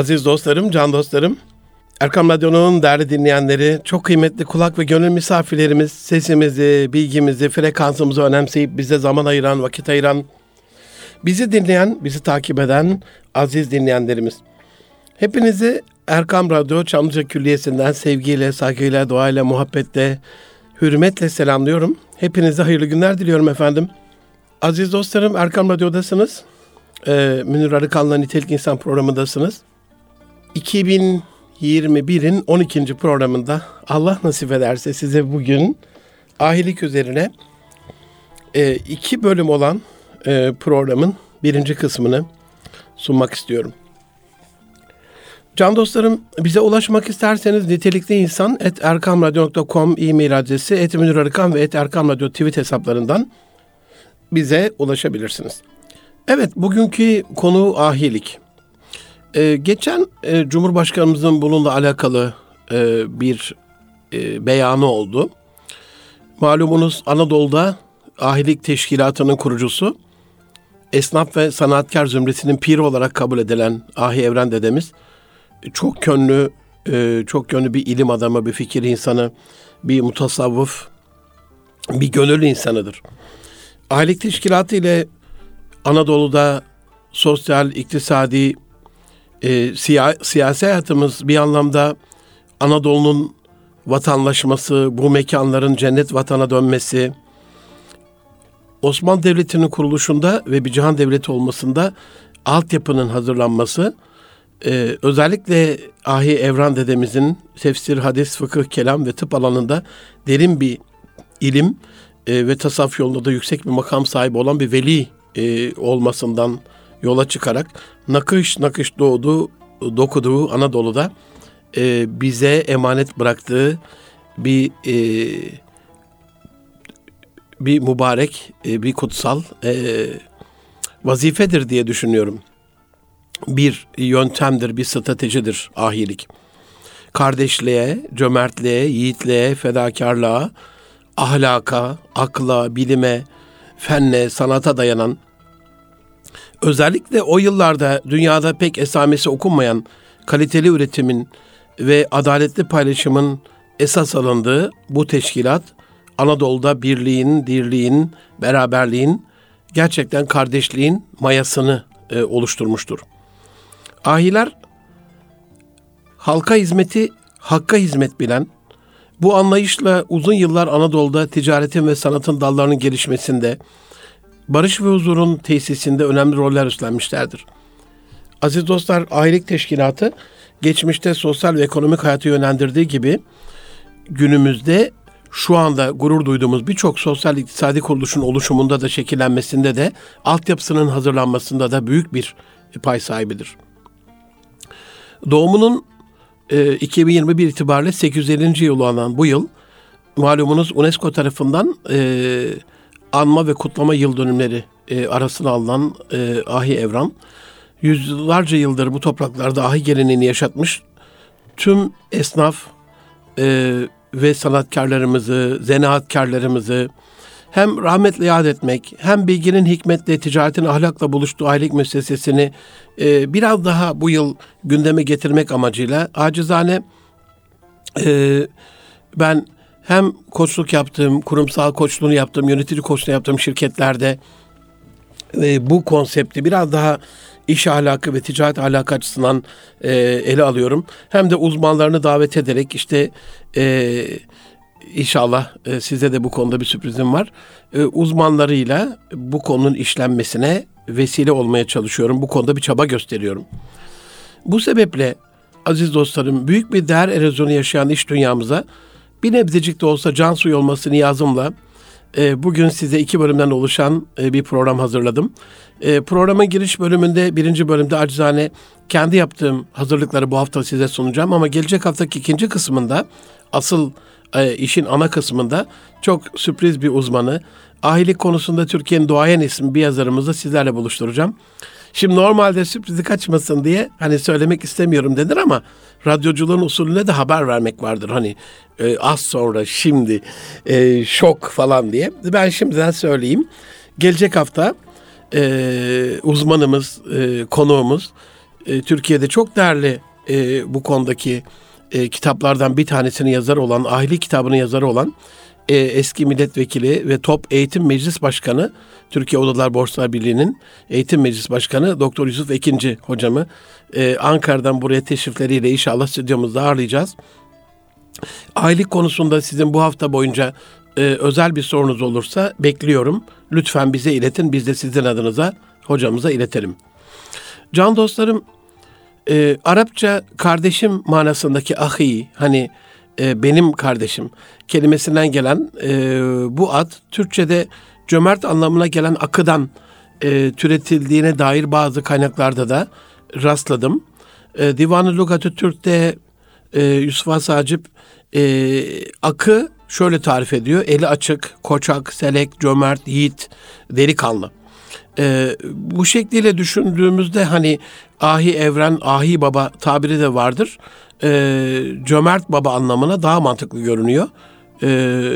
Aziz dostlarım, can dostlarım, Erkam Radyo'nun değerli dinleyenleri, çok kıymetli kulak ve gönül misafirlerimiz, sesimizi, bilgimizi, frekansımızı önemseyip bize zaman ayıran, vakit ayıran, bizi dinleyen, bizi takip eden aziz dinleyenlerimiz. Hepinizi Erkam Radyo Çamlıca Külliyesi'nden sevgiyle, saygıyla, duayla, muhabbetle, hürmetle selamlıyorum. Hepinize hayırlı günler diliyorum efendim. Aziz dostlarım Erkam Radyo'dasınız. Ee, Münir Arıkan'la Nitelik İnsan programındasınız. 2021'in 12. programında Allah nasip ederse size bugün ahilik üzerine e, iki bölüm olan e, programın birinci kısmını sunmak istiyorum. Can dostlarım bize ulaşmak isterseniz nitelikli insan et erkamradyo.com e-mail adresi et ve et erkamradyo tweet hesaplarından bize ulaşabilirsiniz. Evet bugünkü konu ahilik. Ee, geçen e, Cumhurbaşkanımızın bununla alakalı e, bir e, beyanı oldu. Malumunuz Anadolu'da ahilik teşkilatının kurucusu, esnaf ve sanatkar zümresinin piri olarak kabul edilen Ahi Evren dedemiz, çok yönlü, e, çok yönlü bir ilim adamı, bir fikir insanı, bir mutasavvıf, bir gönül insanıdır. Ahilik teşkilatı ile Anadolu'da sosyal, iktisadi, e, siya, siyasi hayatımız bir anlamda Anadolu'nun vatanlaşması, bu mekanların cennet vatana dönmesi, Osmanlı Devleti'nin kuruluşunda ve bir cihan devleti olmasında altyapının hazırlanması, e, özellikle Ahi Evran dedemizin tefsir, hadis, fıkıh, kelam ve tıp alanında derin bir ilim e, ve tasavvuf yolunda da yüksek bir makam sahibi olan bir veli e, olmasından yola çıkarak nakış nakış doğdu, dokuduğu Anadolu'da e, bize emanet bıraktığı bir e, bir mübarek, e, bir kutsal e, vazifedir diye düşünüyorum. Bir yöntemdir, bir stratejidir ahilik. Kardeşliğe, cömertliğe, yiğitliğe, fedakarlığa, ahlaka, akla, bilime, fenne, sanata dayanan özellikle o yıllarda dünyada pek esamesi okunmayan kaliteli üretimin ve adaletli paylaşımın esas alındığı bu teşkilat Anadolu'da birliğin, dirliğin, beraberliğin, gerçekten kardeşliğin mayasını e, oluşturmuştur. Ahiler halka hizmeti, hakka hizmet bilen, bu anlayışla uzun yıllar Anadolu'da ticaretin ve sanatın dallarının gelişmesinde, barış ve huzurun tesisinde önemli roller üstlenmişlerdir. Aziz dostlar, ahilik teşkilatı geçmişte sosyal ve ekonomik hayatı yönlendirdiği gibi günümüzde şu anda gurur duyduğumuz birçok sosyal iktisadi kuruluşun oluşumunda da şekillenmesinde de altyapısının hazırlanmasında da büyük bir pay sahibidir. Doğumunun e, 2021 itibariyle 850. yılı olan bu yıl malumunuz UNESCO tarafından e, anma ve kutlama yıl dönümleri e, arasına alınan e, Ahi Evran yüzyıllarca yıldır bu topraklarda ahi geleneğini yaşatmış tüm esnaf e, ve sanatkarlarımızı, zanaatkarlarımızı hem rahmetle yad etmek, hem bilginin hikmetle, ticaretin ahlakla buluştuğu aylık müessesesini e, biraz daha bu yıl gündeme getirmek amacıyla acizane e, ben hem koçluk yaptığım, kurumsal koçluğunu yaptığım, yönetici koçluğunu yaptığım şirketlerde e, bu konsepti biraz daha iş ahlakı ve ticaret ahlakı açısından e, ele alıyorum. Hem de uzmanlarını davet ederek işte e, inşallah e, size de bu konuda bir sürprizim var. E, uzmanlarıyla bu konunun işlenmesine vesile olmaya çalışıyorum. Bu konuda bir çaba gösteriyorum. Bu sebeple aziz dostlarım büyük bir değer erozyonu yaşayan iş dünyamıza bir nebzecik de olsa can suyu olması niyazımla e, bugün size iki bölümden oluşan e, bir program hazırladım. E, programın giriş bölümünde, birinci bölümde acizane kendi yaptığım hazırlıkları bu hafta size sunacağım. Ama gelecek haftaki ikinci kısmında, asıl e, işin ana kısmında çok sürpriz bir uzmanı, ahilik konusunda Türkiye'nin doğayan ismi bir yazarımızı sizlerle buluşturacağım. Şimdi normalde sürprizi kaçmasın diye hani söylemek istemiyorum denir ama radyoculuğun usulüne de haber vermek vardır. Hani e, az sonra, şimdi, e, şok falan diye. Ben şimdiden söyleyeyim. Gelecek hafta e, uzmanımız, e, konuğumuz e, Türkiye'de çok değerli e, bu konudaki e, kitaplardan bir tanesini yazar olan, Ahli kitabının yazarı olan e, eski milletvekili ve Top Eğitim Meclis Başkanı, Türkiye Odalar Borsalar Birliği'nin Eğitim Meclis Başkanı Doktor Yusuf Ekinci hocamı e, Ankara'dan buraya teşrifleriyle inşallah stüdyomuzda ağırlayacağız. Aylık konusunda sizin bu hafta boyunca e, özel bir sorunuz olursa bekliyorum. Lütfen bize iletin, biz de sizin adınıza hocamıza iletelim. Can dostlarım, e, Arapça kardeşim manasındaki ahi, hani e, benim kardeşim kelimesinden gelen e, bu ad Türkçe'de cömert anlamına gelen akıdan e, türetildiğine dair bazı kaynaklarda da rastladım. E, Divan-ı Lugatü Türk'te e, Yusuf Asacip e, akı şöyle tarif ediyor. Eli açık, koçak, selek, cömert, yiğit, delikanlı. E, bu şekliyle düşündüğümüzde hani ahi evren, ahi baba tabiri de vardır. E, cömert baba anlamına daha mantıklı görünüyor. E,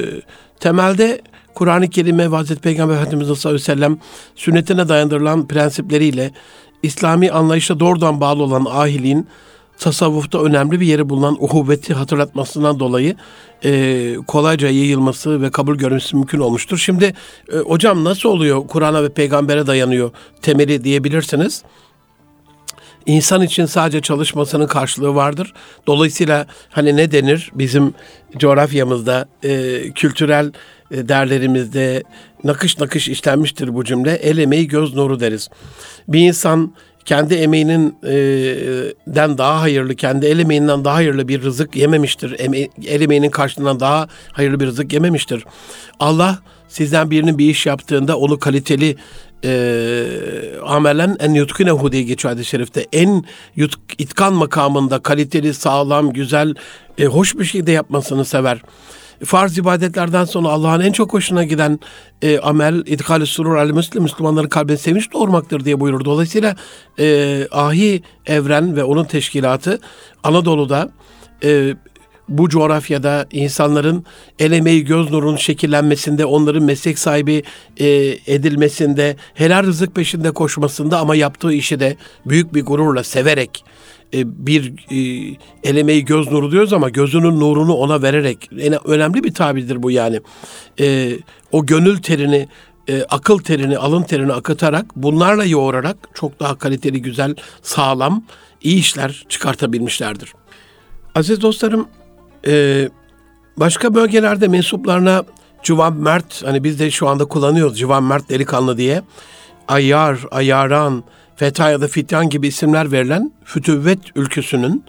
temelde Kur'an-ı Kerim ve Hazreti Peygamber Efendimiz sallallahu aleyhi ve sellem sünnetine dayandırılan prensipleriyle İslami anlayışa doğrudan bağlı olan ahiliğin tasavvufta önemli bir yeri bulunan uhuvveti hatırlatmasından dolayı e, kolayca yayılması ve kabul görmesi mümkün olmuştur. Şimdi e, hocam nasıl oluyor Kur'an'a ve peygambere dayanıyor temeli diyebilirsiniz. İnsan için sadece çalışmasının karşılığı vardır. Dolayısıyla hani ne denir bizim coğrafyamızda, e, kültürel e, değerlerimizde nakış nakış işlenmiştir bu cümle. El emeği göz nuru deriz. Bir insan kendi emeğinin e, den daha hayırlı, kendi el emeğinden daha hayırlı bir rızık yememiştir. Eme, el emeğinin karşılığından daha hayırlı bir rızık yememiştir. Allah sizden birinin bir iş yaptığında onu kaliteli e, amelen en yutkinehu diye geçiyor hadis-i şerifte. En yut, itkan makamında kaliteli, sağlam, güzel, e, hoş bir şey de yapmasını sever farz ibadetlerden sonra Allah'ın en çok hoşuna giden e, amel idhal-i surur al müslim Müslümanların kalbine sevinç doğurmaktır diye buyurur. Dolayısıyla e, ahi evren ve onun teşkilatı Anadolu'da e, bu coğrafyada insanların el emeği göz nurunun şekillenmesinde, onların meslek sahibi e, edilmesinde, helal rızık peşinde koşmasında ama yaptığı işi de büyük bir gururla severek bir e, elemeyi göz nuru diyoruz ama gözünün nurunu ona vererek önemli bir tabirdir bu yani. E, o gönül terini e, akıl terini, alın terini akıtarak bunlarla yoğurarak çok daha kaliteli, güzel, sağlam, iyi işler çıkartabilmişlerdir. Aziz dostlarım, e, başka bölgelerde mensuplarına Civan Mert, hani biz de şu anda kullanıyoruz Civan Mert delikanlı diye. Ayyar, Ayyaran, Feta ya da Fityan gibi isimler verilen Fütüvvet ülküsünün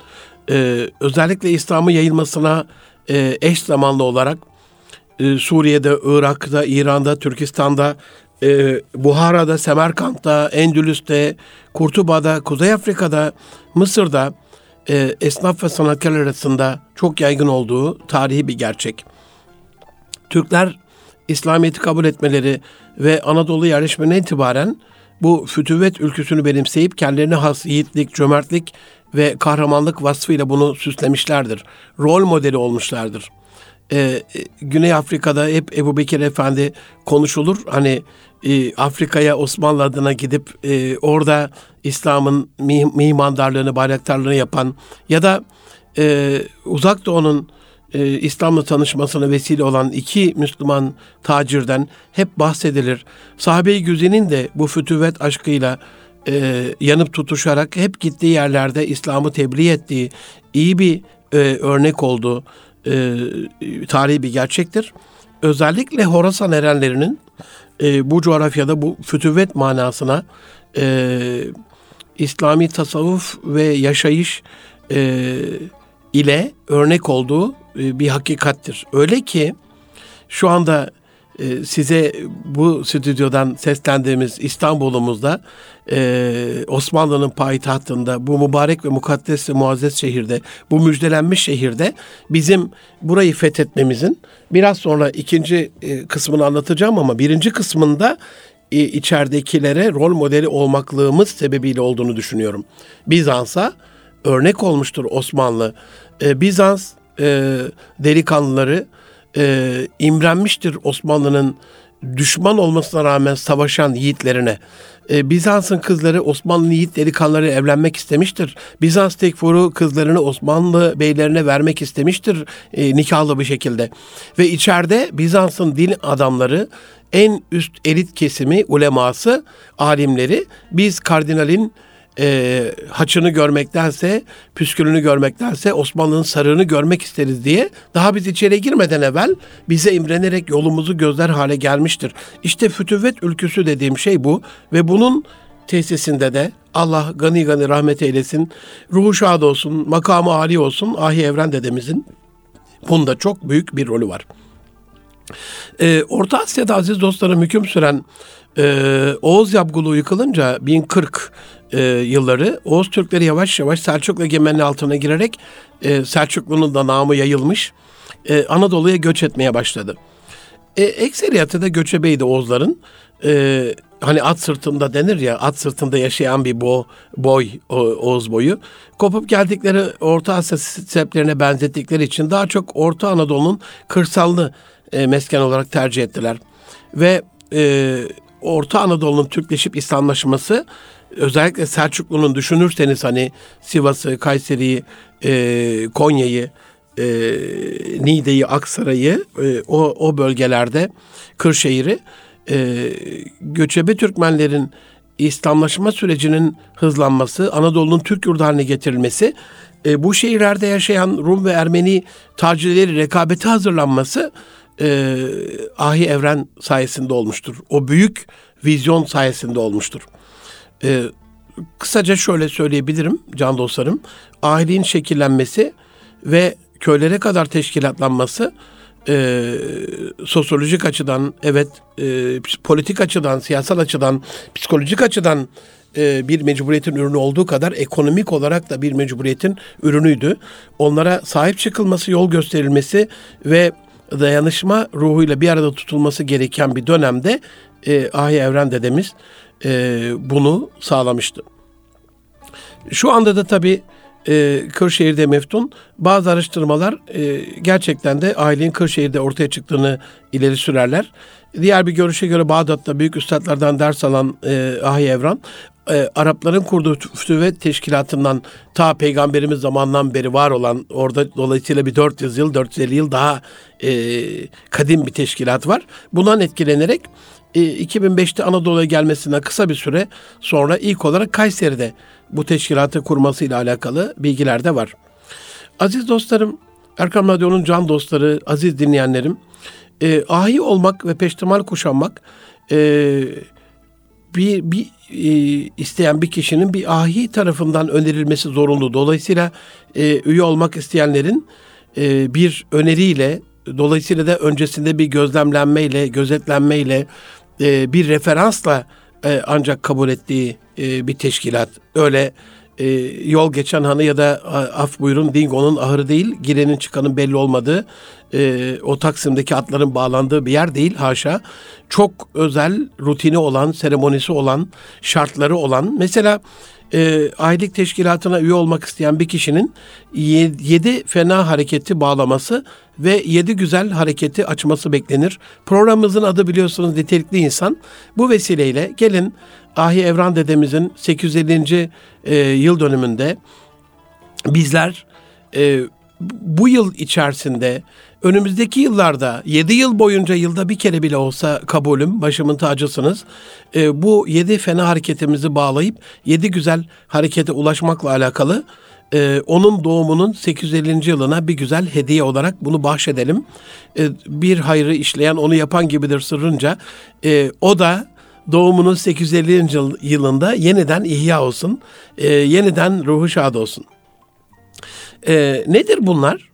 e, özellikle İslam'ı yayılmasına e, eş zamanlı olarak e, Suriye'de, Irak'ta, İran'da, Türkistan'da, e, Buhara'da, Semerkant'ta, Endülüs'te, Kurtuba'da, Kuzey Afrika'da, Mısır'da e, esnaf ve sanatkarlar arasında çok yaygın olduğu tarihi bir gerçek. Türkler İslamiyet'i kabul etmeleri ve Anadolu yerleşmene itibaren bu fütüvet ülküsünü benimseyip kendilerine has yiğitlik, cömertlik ve kahramanlık vasfıyla bunu süslemişlerdir. Rol modeli olmuşlardır. Ee, Güney Afrika'da hep Ebu Bekir Efendi konuşulur. Hani e, Afrika'ya Osmanlı adına gidip e, orada İslam'ın mimandarlığını, bayraktarlığını yapan ya da e, Uzak Doğu'nun e, İslam'la tanışmasına vesile olan iki Müslüman tacirden hep bahsedilir. Sahabe-i Güzin'in de bu fütüvet aşkıyla e, yanıp tutuşarak hep gittiği yerlerde İslam'ı tebliğ ettiği iyi bir e, örnek olduğu e, tarihi bir gerçektir. Özellikle Horasan erenlerinin e, bu coğrafyada bu fütüvet manasına e, İslami tasavvuf ve yaşayış e, ile örnek olduğu e, bir hakikattir. Öyle ki şu anda e, size bu stüdyodan seslendiğimiz İstanbul'umuzda e, Osmanlı'nın payitahtında bu mübarek ve mukaddes ve muazzez şehirde bu müjdelenmiş şehirde bizim burayı fethetmemizin biraz sonra ikinci kısmını anlatacağım ama birinci kısmında içeridekilere rol modeli olmaklığımız sebebiyle olduğunu düşünüyorum. Bizans'a örnek olmuştur Osmanlı. Bizans e, delikanlıları e, imrenmiştir Osmanlı'nın düşman olmasına rağmen savaşan yiğitlerine E, Bizans'ın kızları Osmanlı yiğit delikanlıları evlenmek istemiştir. Bizans tekfuru kızlarını Osmanlı beylerine vermek istemiştir e, nikahlı bir şekilde. Ve içeride Bizans'ın din adamları en üst elit kesimi uleması, alimleri biz kardinalin e, haçını görmektense, püskülünü görmektense Osmanlı'nın sarığını görmek isteriz diye daha biz içeri girmeden evvel bize imrenerek yolumuzu gözler hale gelmiştir. İşte fütüvvet ülküsü dediğim şey bu ve bunun tesisinde de Allah gani gani rahmet eylesin, ruhu şad olsun, makamı âli olsun Ahi Evren dedemizin bunda çok büyük bir rolü var. Ee, Orta Asya'da aziz dostlarım hüküm süren e, Oğuz Yabgulu yıkılınca 1040 e, yılları Oğuz Türkleri yavaş yavaş Selçuklu egemenliği altına girerek e, Selçuklu'nun da namı yayılmış e, Anadolu'ya göç etmeye başladı. E, ekseriyatı da göçebeydi Oğuzların. E, hani at sırtında denir ya at sırtında yaşayan bir bo, boy o, Oğuz boyu. Kopup geldikleri Orta Asya seplerine benzettikleri için daha çok Orta Anadolu'nun kırsalını e, mesken olarak tercih ettiler. Ve e, Orta Anadolu'nun Türkleşip İslamlaşması özellikle Selçuklu'nun düşünürseniz hani Sivas'ı, Kayseri'yi, e, Konya'yı, e, Niğde'yi, Aksaray'ı e, o, o bölgelerde Kırşehir'i e, göçebe Türkmenlerin İslamlaşma sürecinin hızlanması, Anadolu'nun Türk yurdu haline getirilmesi, e, bu şehirlerde yaşayan Rum ve Ermeni tacirleri rekabeti hazırlanması e, Ahi Evren sayesinde olmuştur. O büyük vizyon sayesinde olmuştur. E, kısaca şöyle söyleyebilirim can dostlarım. Ahiliğin şekillenmesi ve köylere kadar teşkilatlanması e, sosyolojik açıdan, evet e, politik açıdan, siyasal açıdan, psikolojik açıdan e, bir mecburiyetin ürünü olduğu kadar ekonomik olarak da bir mecburiyetin ürünüydü. Onlara sahip çıkılması, yol gösterilmesi ve dayanışma ruhuyla bir arada tutulması gereken bir dönemde e, Ahi Evren dedemiz e, bunu sağlamıştı. Şu anda da tabii e, Kırşehir'de meftun. Bazı araştırmalar e, gerçekten de ailenin Kırşehir'de ortaya çıktığını ileri sürerler. Diğer bir görüşe göre Bağdat'ta büyük üstadlardan ders alan e, Ahi Evran, e, Arapların kurduğu fütüvet teşkilatından ta peygamberimiz zamandan beri var olan orada dolayısıyla bir 400 yıl 450 yıl daha e, kadim bir teşkilat var. Bundan etkilenerek 2005'te Anadolu'ya gelmesine kısa bir süre sonra ilk olarak Kayseri'de bu teşkilatı kurmasıyla alakalı bilgiler de var. Aziz dostlarım, Erkam Radyo'nun can dostları, aziz dinleyenlerim, e, ahi olmak ve peştemal kuşanmak e, bir, bir e, isteyen bir kişinin bir ahi tarafından önerilmesi zorunlu. Dolayısıyla e, üye olmak isteyenlerin e, bir öneriyle, dolayısıyla da öncesinde bir gözlemlenmeyle, gözetlenmeyle, e, bir referansla e, ancak kabul ettiği e, bir teşkilat. Öyle e, yol geçen hanı ya da af buyurun Dingo'nun ahırı değil, girenin çıkanın belli olmadığı, e, o Taksim'deki atların bağlandığı bir yer değil haşa. Çok özel, rutini olan, seremonisi olan, şartları olan. Mesela e, aylık teşkilatına üye olmak isteyen bir kişinin yedi fena hareketi bağlaması ve yedi güzel hareketi açması beklenir. Programımızın adı biliyorsunuz nitelikli insan. Bu vesileyle gelin Ahi Evran dedemizin 850. E, yıl dönümünde bizler e, bu yıl içerisinde önümüzdeki yıllarda 7 yıl boyunca yılda bir kere bile olsa kabulüm, başımın tacısınız. E, bu 7 fena hareketimizi bağlayıp 7 güzel harekete ulaşmakla alakalı e, onun doğumunun 850. yılına bir güzel hediye olarak bunu bahşedelim. E, bir hayrı işleyen onu yapan gibidir sırrınca. E, o da doğumunun 850. yılında yeniden ihya olsun. E, yeniden ruhu şad olsun. E, nedir bunlar?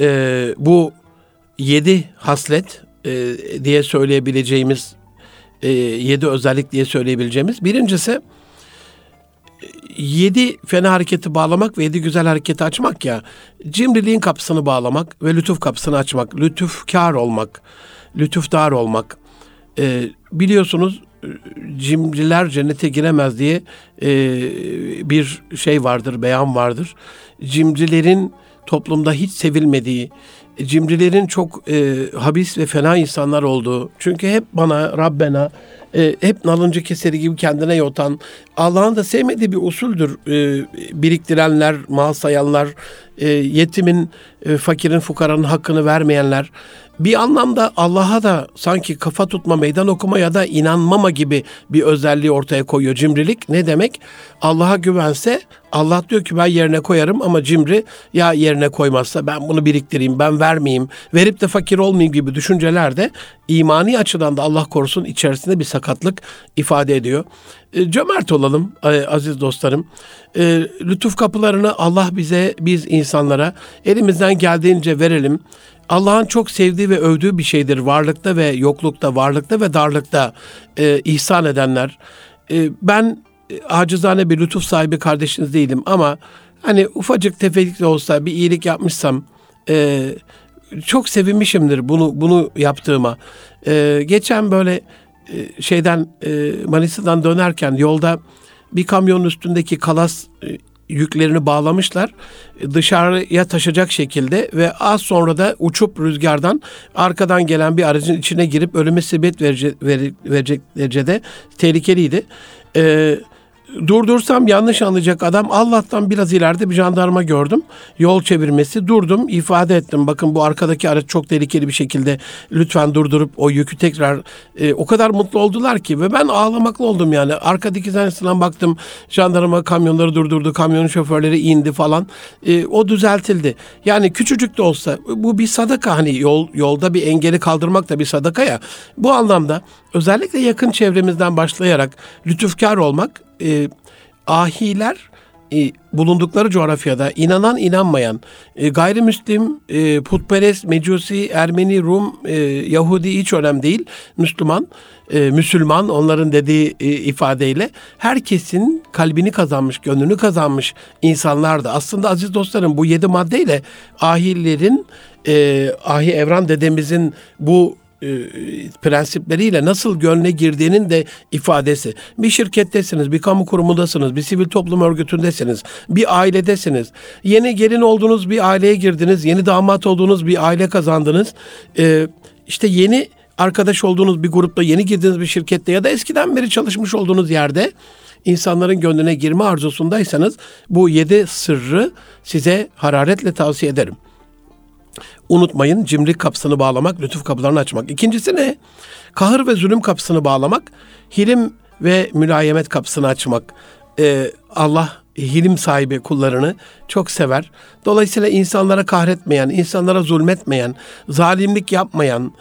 E, bu yedi haslet e, diye söyleyebileceğimiz, e, yedi özellik diye söyleyebileceğimiz. Birincisi yedi fena hareketi bağlamak ve yedi güzel hareketi açmak ya. Cimriliğin kapısını bağlamak ve lütuf kapısını açmak. Lütufkar olmak, lütufdar olmak. E, biliyorsunuz cimriler cennete giremez diye e, bir şey vardır, beyan vardır. Cimrilerin toplumda hiç sevilmediği, cimrilerin çok e, habis ve fena insanlar olduğu. Çünkü hep bana, Rabbena, e, hep nalıncı keseri gibi kendine yotan, Allah'ın da sevmediği bir usuldür. E, biriktirenler, mal sayanlar, e, yetimin, e, fakirin, fukaranın hakkını vermeyenler. Bir anlamda Allah'a da sanki kafa tutma, meydan okuma ya da inanmama gibi bir özelliği ortaya koyuyor cimrilik. Ne demek? Allah'a güvense Allah diyor ki ben yerine koyarım ama cimri ya yerine koymazsa ben bunu biriktireyim, ben vermeyeyim, verip de fakir olmayayım gibi düşünceler de imani açıdan da Allah korusun içerisinde bir sakatlık ifade ediyor. E, cömert olalım e, aziz dostlarım. E, lütuf kapılarını Allah bize, biz insanlara elimizden geldiğince verelim. Allah'ın çok sevdiği ve övdüğü bir şeydir. Varlıkta ve yoklukta, varlıkta ve darlıkta e, ihsan edenler. E, ben e, acizane bir lütuf sahibi kardeşiniz değilim ama hani ufacık tefecik de olsa bir iyilik yapmışsam e, çok sevinmişimdir bunu bunu yaptığıma. E, geçen böyle e, şeyden e, Manisa'dan dönerken yolda bir kamyonun üstündeki kalas e, yüklerini bağlamışlar dışarıya taşacak şekilde ve az sonra da uçup rüzgardan arkadan gelen bir aracın içine girip ölüme sebep verecek, verecek derecede tehlikeliydi. Ee, durdursam yanlış anlayacak adam Allah'tan biraz ileride bir jandarma gördüm. Yol çevirmesi durdum ifade ettim. Bakın bu arkadaki araç çok tehlikeli bir şekilde lütfen durdurup o yükü tekrar e, o kadar mutlu oldular ki ve ben ağlamaklı oldum yani. Arkadaki tanesinden baktım jandarma kamyonları durdurdu. Kamyonun şoförleri indi falan. E, o düzeltildi. Yani küçücük de olsa bu bir sadaka hani yol yolda bir engeli kaldırmak da bir sadaka ya. Bu anlamda özellikle yakın çevremizden başlayarak lütufkar olmak e, ahiler e, bulundukları coğrafyada inanan inanmayan e, gayrimüslim, e, putperest, mecusi, Ermeni, Rum, e, Yahudi hiç önemli değil. Müslüman, e, Müslüman onların dediği e, ifadeyle herkesin kalbini kazanmış, gönlünü kazanmış insanlardı. Aslında aziz dostlarım bu yedi maddeyle ahillerin, e, ahi evran dedemizin bu e, prensipleriyle nasıl gönle girdiğinin de ifadesi. Bir şirkettesiniz, bir kamu kurumundasınız, bir sivil toplum örgütündesiniz, bir ailedesiniz. Yeni gelin olduğunuz bir aileye girdiniz, yeni damat olduğunuz bir aile kazandınız. E, işte yeni arkadaş olduğunuz bir grupta, yeni girdiğiniz bir şirkette ya da eskiden beri çalışmış olduğunuz yerde insanların gönlüne girme arzusundaysanız bu yedi sırrı size hararetle tavsiye ederim. Unutmayın cimri kapısını bağlamak, lütuf kapılarını açmak. İkincisi ne? Kahır ve zulüm kapısını bağlamak, hilim ve mülayemet kapısını açmak. Ee, Allah hilim sahibi kullarını çok sever. Dolayısıyla insanlara kahretmeyen, insanlara zulmetmeyen, zalimlik yapmayan,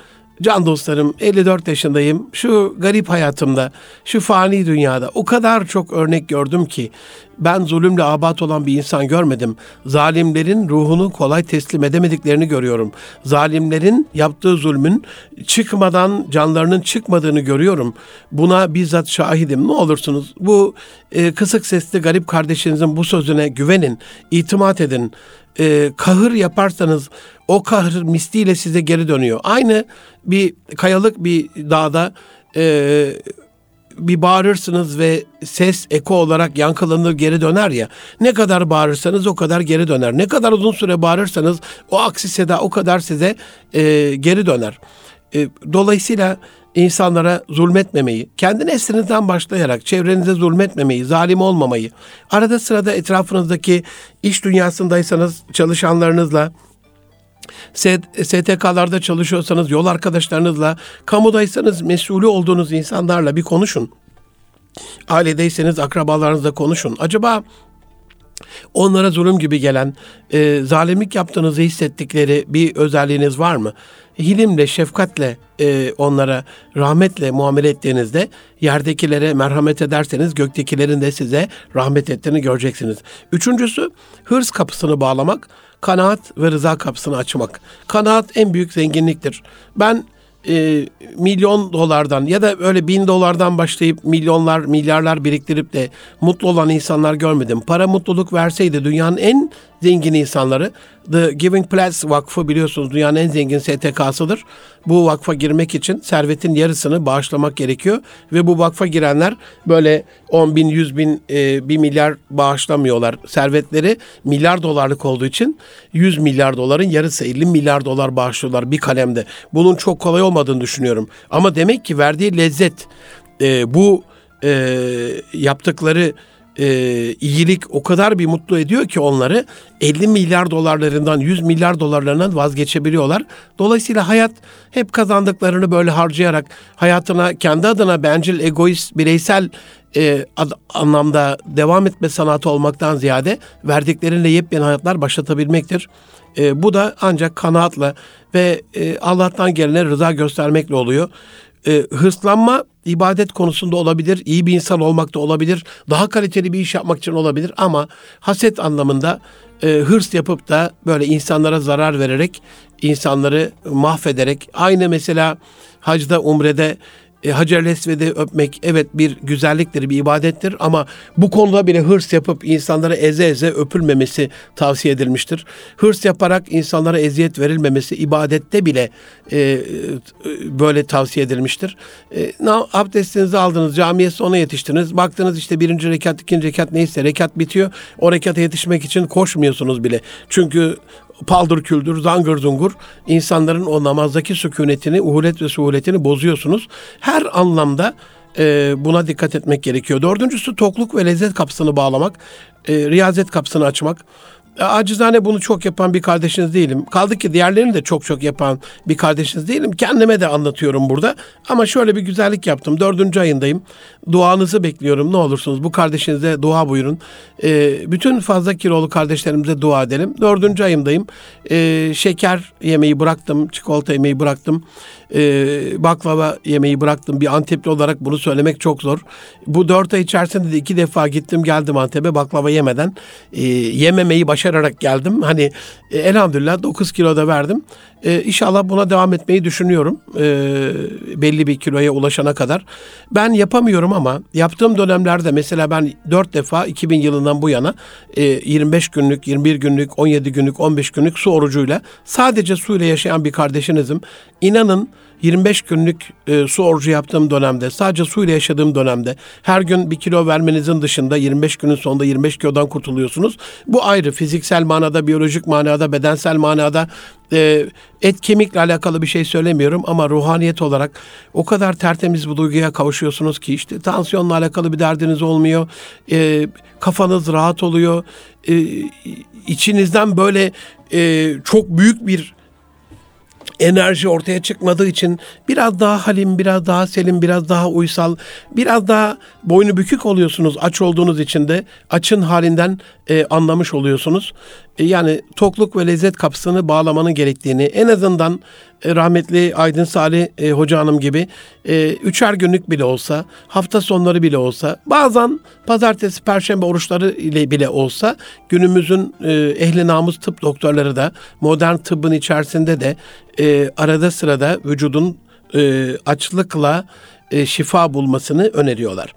Can dostlarım 54 yaşındayım. Şu garip hayatımda, şu fani dünyada o kadar çok örnek gördüm ki ben zulümle abat olan bir insan görmedim. Zalimlerin ruhunu kolay teslim edemediklerini görüyorum. Zalimlerin yaptığı zulmün çıkmadan canlarının çıkmadığını görüyorum. Buna bizzat şahidim. Ne olursunuz bu e, kısık sesli garip kardeşinizin bu sözüne güvenin, itimat edin. E, kahır yaparsanız o kahır misliyle size geri dönüyor. Aynı bir kayalık bir dağda e, bir bağırırsınız ve ses eko olarak yankılanır geri döner ya. Ne kadar bağırırsanız o kadar geri döner. Ne kadar uzun süre bağırırsanız o aksi seda o kadar size e, geri döner. E, dolayısıyla insanlara zulmetmemeyi, kendi neslinizden başlayarak çevrenize zulmetmemeyi, zalim olmamayı, arada sırada etrafınızdaki iş dünyasındaysanız çalışanlarınızla, STK'larda çalışıyorsanız yol arkadaşlarınızla, kamudaysanız mesulü olduğunuz insanlarla bir konuşun. Ailedeyseniz akrabalarınızla konuşun. Acaba onlara zulüm gibi gelen, e, zalimlik yaptığınızı hissettikleri bir özelliğiniz var mı? Hilimle, şefkatle e, onlara rahmetle muamele ettiğinizde yerdekilere merhamet ederseniz göktekilerin de size rahmet ettiğini göreceksiniz. Üçüncüsü hırs kapısını bağlamak kanaat ve rıza kapısını açmak. Kanaat en büyük zenginliktir. Ben e, milyon dolardan ya da öyle bin dolardan başlayıp milyonlar, milyarlar biriktirip de mutlu olan insanlar görmedim. Para mutluluk verseydi dünyanın en zengin insanları. The Giving Pledge Vakfı biliyorsunuz dünyanın en zengin STK'sıdır. Bu vakfa girmek için servetin yarısını bağışlamak gerekiyor. Ve bu vakfa girenler böyle 10 bin, 100 bin, e, 1 milyar bağışlamıyorlar. Servetleri milyar dolarlık olduğu için 100 milyar doların yarısı 50 milyar dolar bağışlıyorlar bir kalemde. Bunun çok kolay olmadığını düşünüyorum. Ama demek ki verdiği lezzet e, bu e, yaptıkları e, iyilik o kadar bir mutlu ediyor ki onları 50 milyar dolarlarından 100 milyar dolarlarından vazgeçebiliyorlar. Dolayısıyla hayat hep kazandıklarını böyle harcayarak hayatına kendi adına bencil, egoist, bireysel e, ad, anlamda devam etme sanatı olmaktan ziyade verdikleriyle yepyeni hayatlar başlatabilmektir. E, bu da ancak kanaatla ve e, Allah'tan gelene rıza göstermekle oluyor. E, hırslanma ibadet konusunda olabilir, iyi bir insan olmakta olabilir, daha kaliteli bir iş yapmak için olabilir ama haset anlamında e, hırs yapıp da böyle insanlara zarar vererek, insanları mahvederek, aynı mesela hacda, umrede e, Hacer Esved'i öpmek evet bir güzelliktir, bir ibadettir ama bu konuda bile hırs yapıp insanlara eze eze öpülmemesi tavsiye edilmiştir. Hırs yaparak insanlara eziyet verilmemesi ibadette bile e, böyle tavsiye edilmiştir. E, abdestinizi aldınız, camiye sonra yetiştiniz. Baktınız işte birinci rekat, ikinci rekat neyse rekat bitiyor. O rekata yetişmek için koşmuyorsunuz bile. Çünkü paldır küldür, zangır zungur insanların o namazdaki sükunetini, uhulet ve suhuletini bozuyorsunuz. Her anlamda e, buna dikkat etmek gerekiyor. Dördüncüsü tokluk ve lezzet kapısını bağlamak, e, riyazet kapısını açmak. E, acizane bunu çok yapan bir kardeşiniz değilim. Kaldı ki diğerlerini de çok çok yapan bir kardeşiniz değilim. Kendime de anlatıyorum burada. Ama şöyle bir güzellik yaptım. Dördüncü ayındayım. Duanızı bekliyorum. Ne olursunuz bu kardeşinize dua buyurun. E, bütün fazla kilolu kardeşlerimize dua edelim. Dördüncü ayımdayım. E, şeker yemeği bıraktım. Çikolata yemeği bıraktım e, baklava yemeği bıraktım. Bir Antepli olarak bunu söylemek çok zor. Bu dört ay içerisinde de iki defa gittim geldim Antep'e baklava yemeden. E, yememeyi başararak geldim. Hani e, elhamdülillah 9 kilo da verdim. E, inşallah buna devam etmeyi düşünüyorum. E, belli bir kiloya ulaşana kadar. Ben yapamıyorum ama yaptığım dönemlerde mesela ben 4 defa 2000 yılından bu yana e, 25 günlük, 21 günlük, 17 günlük, 15 günlük su orucuyla sadece suyla yaşayan bir kardeşinizim. İnanın 25 günlük e, su orucu yaptığım dönemde, sadece suyla yaşadığım dönemde her gün bir kilo vermenizin dışında 25 günün sonunda 25 kilodan kurtuluyorsunuz. Bu ayrı fiziksel manada, biyolojik manada, bedensel manada e, et kemikle alakalı bir şey söylemiyorum ama ruhaniyet olarak o kadar tertemiz bir duyguya kavuşuyorsunuz ki işte tansiyonla alakalı bir derdiniz olmuyor. E, kafanız rahat oluyor. E, içinizden böyle e, çok büyük bir enerji ortaya çıkmadığı için biraz daha halim, biraz daha selim, biraz daha uysal, biraz daha boynu bükük oluyorsunuz aç olduğunuz için de açın halinden e, anlamış oluyorsunuz. E, yani tokluk ve lezzet kapısını bağlamanın gerektiğini en azından e, rahmetli Aydın Salih e, Hoca Hanım gibi e, üçer günlük bile olsa, hafta sonları bile olsa, bazen pazartesi, perşembe oruçları ile bile olsa günümüzün e, ehli namus tıp doktorları da modern tıbbın içerisinde de e, arada sırada vücudun e, açlıkla e, şifa bulmasını öneriyorlar.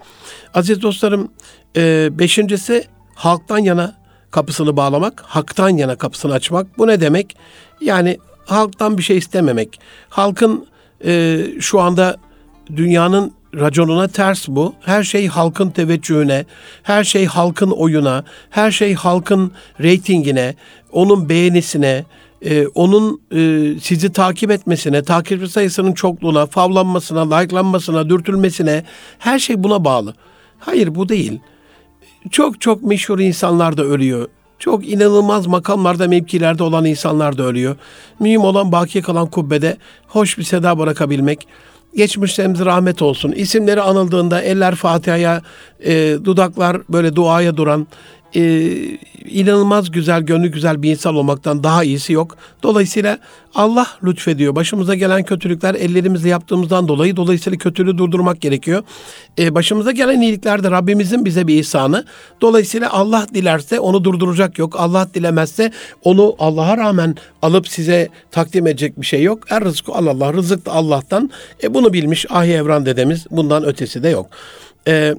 Aziz dostlarım, e, beşincisi halktan yana kapısını bağlamak, haktan yana kapısını açmak. Bu ne demek? Yani halktan bir şey istememek. Halkın e, şu anda dünyanın raconuna ters bu. Her şey halkın teveccühüne, her şey halkın oyuna, her şey halkın reytingine, onun beğenisine, e, onun e, sizi takip etmesine, takipçi sayısının çokluğuna, favlanmasına, likelanmasına, dürtülmesine her şey buna bağlı. Hayır bu değil. Çok çok meşhur insanlar da ölüyor. Çok inanılmaz makamlarda, mevkilerde olan insanlar da ölüyor. Mühim olan baki kalan kubbede hoş bir seda bırakabilmek. Geçmişlerimiz rahmet olsun. İsimleri anıldığında eller Fatiha'ya, e, dudaklar böyle duaya duran e, inanılmaz güzel, gönlü güzel bir insan olmaktan daha iyisi yok. Dolayısıyla Allah lütfediyor. Başımıza gelen kötülükler ellerimizle yaptığımızdan dolayı dolayısıyla kötülüğü durdurmak gerekiyor. E, başımıza gelen iyilikler de Rabbimizin bize bir ihsanı. Dolayısıyla Allah dilerse onu durduracak yok. Allah dilemezse onu Allah'a rağmen alıp size takdim edecek bir şey yok. Er rızkı Allah, rızık da Allah'tan. E, bunu bilmiş Ahi Evran dedemiz bundan ötesi de yok. Eee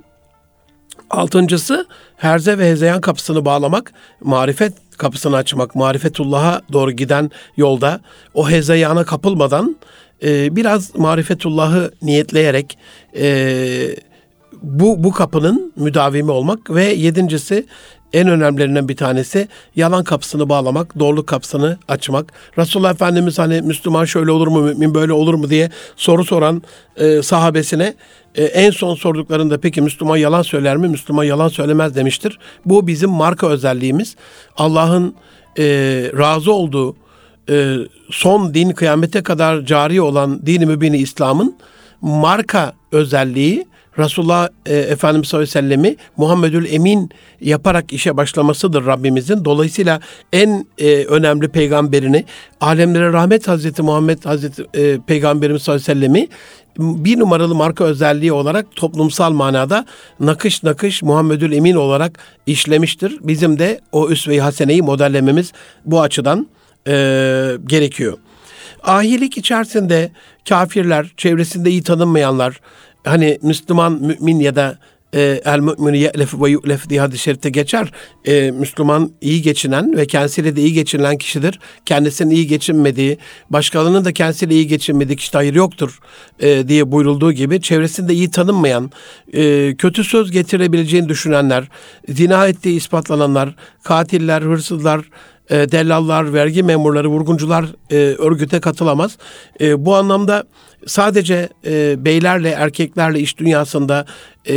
Altıncısı herze ve hezeyan kapısını bağlamak, marifet kapısını açmak, marifetullah'a doğru giden yolda o hezeyana kapılmadan e, biraz marifetullah'ı niyetleyerek e, bu bu kapının müdavimi olmak ve yedincisi en önemlilerinden bir tanesi yalan kapısını bağlamak, doğruluk kapısını açmak. Resulullah Efendimiz hani Müslüman şöyle olur mu, mümin böyle olur mu diye soru soran e, sahabesine e, en son sorduklarında peki Müslüman yalan söyler mi? Müslüman yalan söylemez demiştir. Bu bizim marka özelliğimiz. Allah'ın e, razı olduğu e, son din kıyamete kadar cari olan dini mübini İslam'ın marka özelliği Resulullah e, Efendimiz sallallahu aleyhi ve sellemi Muhammedül Emin yaparak işe başlamasıdır Rabbimizin. Dolayısıyla en e, önemli peygamberini alemlere rahmet Hazreti Muhammed Hazreti e, Peygamberimiz sallallahu aleyhi ve sellemi bir numaralı marka özelliği olarak toplumsal manada nakış nakış Muhammedül Emin olarak işlemiştir. Bizim de o üsve-i haseneyi modellememiz bu açıdan e, gerekiyor. Ahilik içerisinde kafirler, çevresinde iyi tanınmayanlar, hani Müslüman mümin ya da e, el mü'minu ye'lef ve yu'lef diye hadis-i şerifte geçer. E, Müslüman iyi geçinen ve kendisiyle de iyi geçinilen kişidir. Kendisinin iyi geçinmediği, başkalarının da kendisiyle iyi geçinmediği kişide hayır yoktur e, diye buyurulduğu gibi çevresinde iyi tanınmayan, e, kötü söz getirebileceğini düşünenler, zina ettiği ispatlananlar, katiller, hırsızlar, e, dellallar, vergi memurları, vurguncular e, örgüte katılamaz. E, bu anlamda sadece e, beylerle, erkeklerle iş dünyasında e,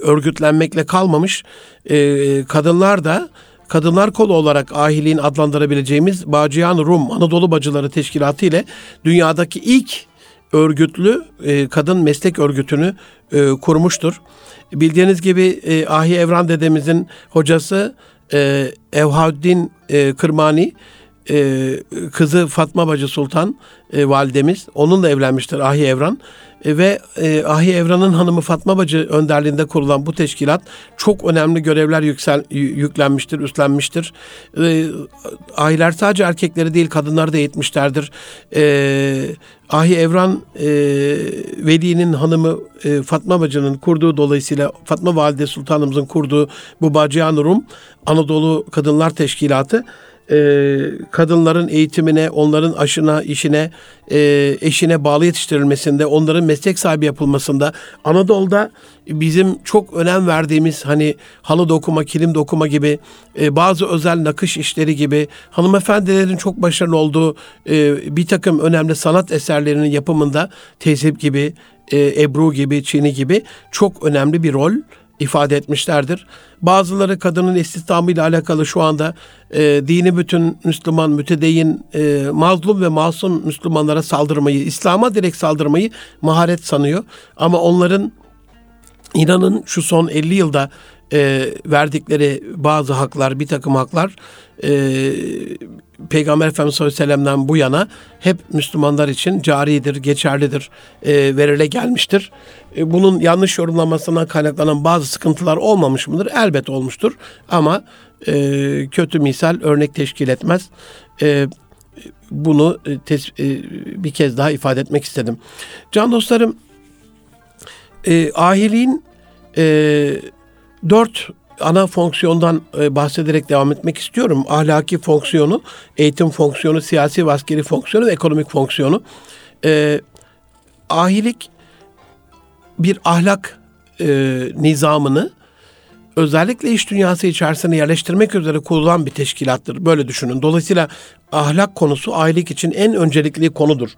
örgütlenmekle kalmamış, e, kadınlar da Kadınlar Kolu olarak ahiliğin adlandırabileceğimiz Bağcıyan Rum Anadolu Bacıları Teşkilatı ile dünyadaki ilk örgütlü e, kadın meslek örgütünü e, kurmuştur. Bildiğiniz gibi e, Ahi Evran dedemizin hocası e, Evhaddin e, Kırmani e, kızı Fatma Bacı Sultan e, validemiz onunla evlenmiştir Ahi Evran e, ve e, Ahi Evran'ın hanımı Fatma Bacı önderliğinde kurulan bu teşkilat çok önemli görevler yüksel, yüklenmiştir, üstlenmiştir. E, ahiler sadece erkekleri değil kadınları da eğitmişlerdir. E, Ahi Evran e, Veli'nin hanımı e, Fatma Bacı'nın kurduğu dolayısıyla Fatma Valide Sultanımızın kurduğu bu Bacıyan Rum Anadolu Kadınlar Teşkilatı e, kadınların eğitimine, onların aşına, işine, e, eşine bağlı yetiştirilmesinde, onların meslek sahibi yapılmasında Anadolu'da bizim çok önem verdiğimiz hani halı dokuma, kilim dokuma gibi e, bazı özel nakış işleri gibi hanımefendilerin çok başarılı olduğu e, bir takım önemli sanat eserlerinin yapımında tezhip gibi, e, Ebru gibi, Çini gibi çok önemli bir rol ifade etmişlerdir. Bazıları kadının istihdamı ile alakalı şu anda e, dini bütün Müslüman, mütedeyyin, e, mazlum ve masum Müslümanlara saldırmayı, İslam'a direkt saldırmayı maharet sanıyor. Ama onların inanın şu son 50 yılda e, verdikleri bazı haklar, bir takım haklar e, Peygamber Efendimiz sallallahu aleyhi ve sellem'den bu yana hep Müslümanlar için caridir, geçerlidir, e, verile gelmiştir. E, bunun yanlış yorumlamasından kaynaklanan bazı sıkıntılar olmamış mıdır? Elbet olmuştur ama e, kötü misal örnek teşkil etmez. E, bunu tes, e, bir kez daha ifade etmek istedim. Can dostlarım, e, ahiliğin e, dört ana fonksiyondan e, bahsederek devam etmek istiyorum. Ahlaki fonksiyonu, eğitim fonksiyonu, siyasi ve askeri fonksiyonu ve ekonomik fonksiyonu. E, ahilik bir ahlak e, nizamını özellikle iş dünyası içerisine yerleştirmek üzere kurulan bir teşkilattır. Böyle düşünün. Dolayısıyla ahlak konusu ahilik için en öncelikli konudur.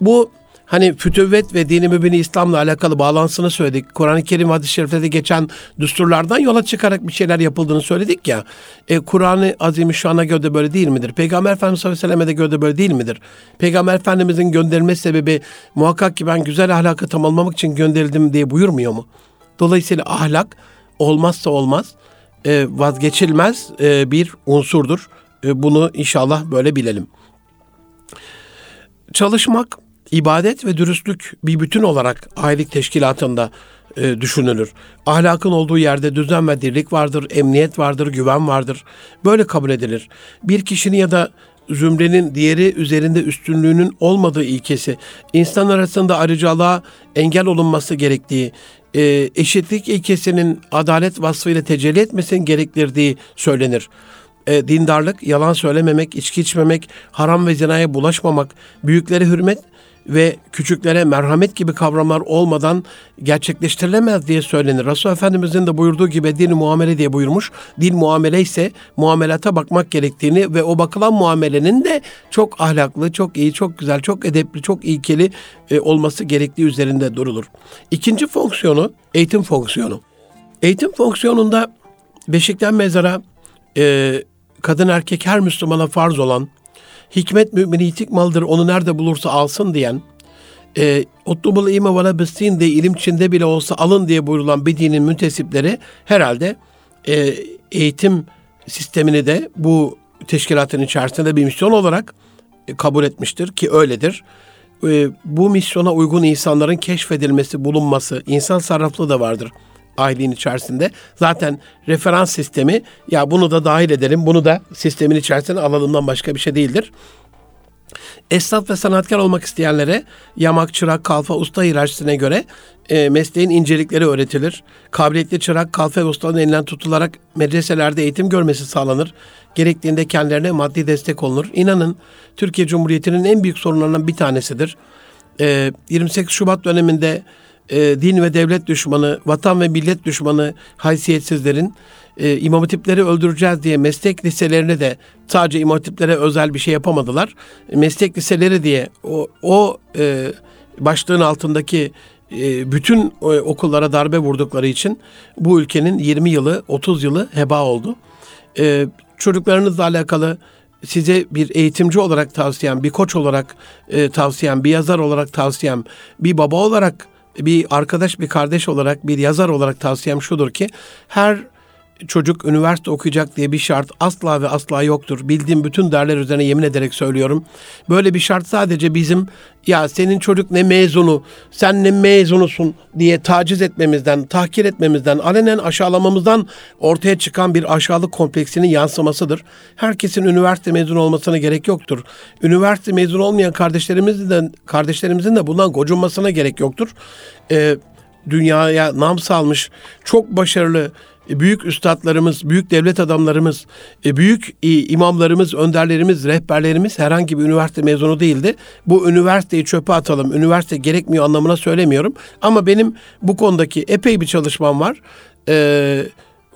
Bu hani fütüvvet ve dini mübini İslam'la alakalı bağlantısını söyledik. Kur'an-ı Kerim hadis-i şerifte geçen düsturlardan yola çıkarak bir şeyler yapıldığını söyledik ya. E, Kur'an-ı Azimüşşan'a göre de böyle değil midir? Peygamber Efendimiz sallallahu aleyhi ve selleme de göre de böyle değil midir? Peygamber Efendimizin gönderilme sebebi muhakkak ki ben güzel ahlakı tamamlamak için gönderildim diye buyurmuyor mu? Dolayısıyla ahlak olmazsa olmaz, e, vazgeçilmez e, bir unsurdur. E, bunu inşallah böyle bilelim. Çalışmak, ibadet ve dürüstlük bir bütün olarak aylık teşkilatında e, düşünülür. Ahlakın olduğu yerde düzen ve dirlik vardır, emniyet vardır, güven vardır. Böyle kabul edilir. Bir kişinin ya da zümrenin diğeri üzerinde üstünlüğünün olmadığı ilkesi, insan arasında ayrıcalığa engel olunması gerektiği, e, eşitlik ilkesinin adalet vasfıyla tecelli etmesinin gerektirdiği söylenir. E, dindarlık, yalan söylememek, içki içmemek, haram ve zinaya bulaşmamak, büyüklere hürmet ve küçüklere merhamet gibi kavramlar olmadan gerçekleştirilemez diye söylenir. Resul Efendimizin de buyurduğu gibi din muamele diye buyurmuş. Din muamele ise muamelata bakmak gerektiğini ve o bakılan muamelenin de çok ahlaklı, çok iyi, çok güzel, çok edepli, çok ilkeli e, olması gerektiği üzerinde durulur. İkinci fonksiyonu eğitim fonksiyonu. Eğitim fonksiyonunda beşikten mezara e, kadın erkek her Müslümana farz olan hikmet mümini itik maldır onu nerede bulursa alsın diyen e, Utlubul ilme ve lebissin de ilim içinde bile olsa alın diye buyurulan bir dinin müntesipleri herhalde e, eğitim sistemini de bu teşkilatın içerisinde bir misyon olarak e, kabul etmiştir ki öyledir. E, bu misyona uygun insanların keşfedilmesi, bulunması, insan sarraflığı da vardır ailenin içerisinde. Zaten referans sistemi ya bunu da dahil edelim, bunu da sistemin içerisine alalımdan başka bir şey değildir. Esnaf ve sanatkar olmak isteyenlere yamak, çırak, kalfa, usta hiyerarşisine göre e, mesleğin incelikleri öğretilir. Kabiliyetli çırak, kalfa ve ustanın elinden tutularak medreselerde eğitim görmesi sağlanır. Gerektiğinde kendilerine maddi destek olunur. İnanın Türkiye Cumhuriyeti'nin en büyük sorunlarından bir tanesidir. E, 28 Şubat döneminde e, din ve devlet düşmanı, vatan ve millet düşmanı haysiyetsizlerin e, imam hatipleri öldüreceğiz diye meslek liselerine de sadece imam hatiplere özel bir şey yapamadılar. Meslek liseleri diye o, o e, başlığın altındaki e, bütün e, okullara darbe vurdukları için bu ülkenin 20 yılı, 30 yılı heba oldu. E, çocuklarınızla alakalı size bir eğitimci olarak tavsiyem, bir koç olarak e, tavsiyem, bir yazar olarak tavsiyem, bir baba olarak bir arkadaş, bir kardeş olarak, bir yazar olarak tavsiyem şudur ki her çocuk üniversite okuyacak diye bir şart asla ve asla yoktur. Bildiğim bütün derler üzerine yemin ederek söylüyorum. Böyle bir şart sadece bizim ya senin çocuk ne mezunu, sen ne mezunusun diye taciz etmemizden, tahkir etmemizden, alenen aşağılamamızdan ortaya çıkan bir aşağılık kompleksinin yansımasıdır. Herkesin üniversite mezunu olmasına gerek yoktur. Üniversite mezunu olmayan kardeşlerimizin de, kardeşlerimizin de bundan gocunmasına gerek yoktur. Ee, dünyaya nam salmış, çok başarılı, büyük üstadlarımız, büyük devlet adamlarımız, e, büyük imamlarımız, önderlerimiz, rehberlerimiz herhangi bir üniversite mezunu değildi. Bu üniversiteyi çöpe atalım, üniversite gerekmiyor anlamına söylemiyorum. Ama benim bu konudaki epey bir çalışmam var. Ee,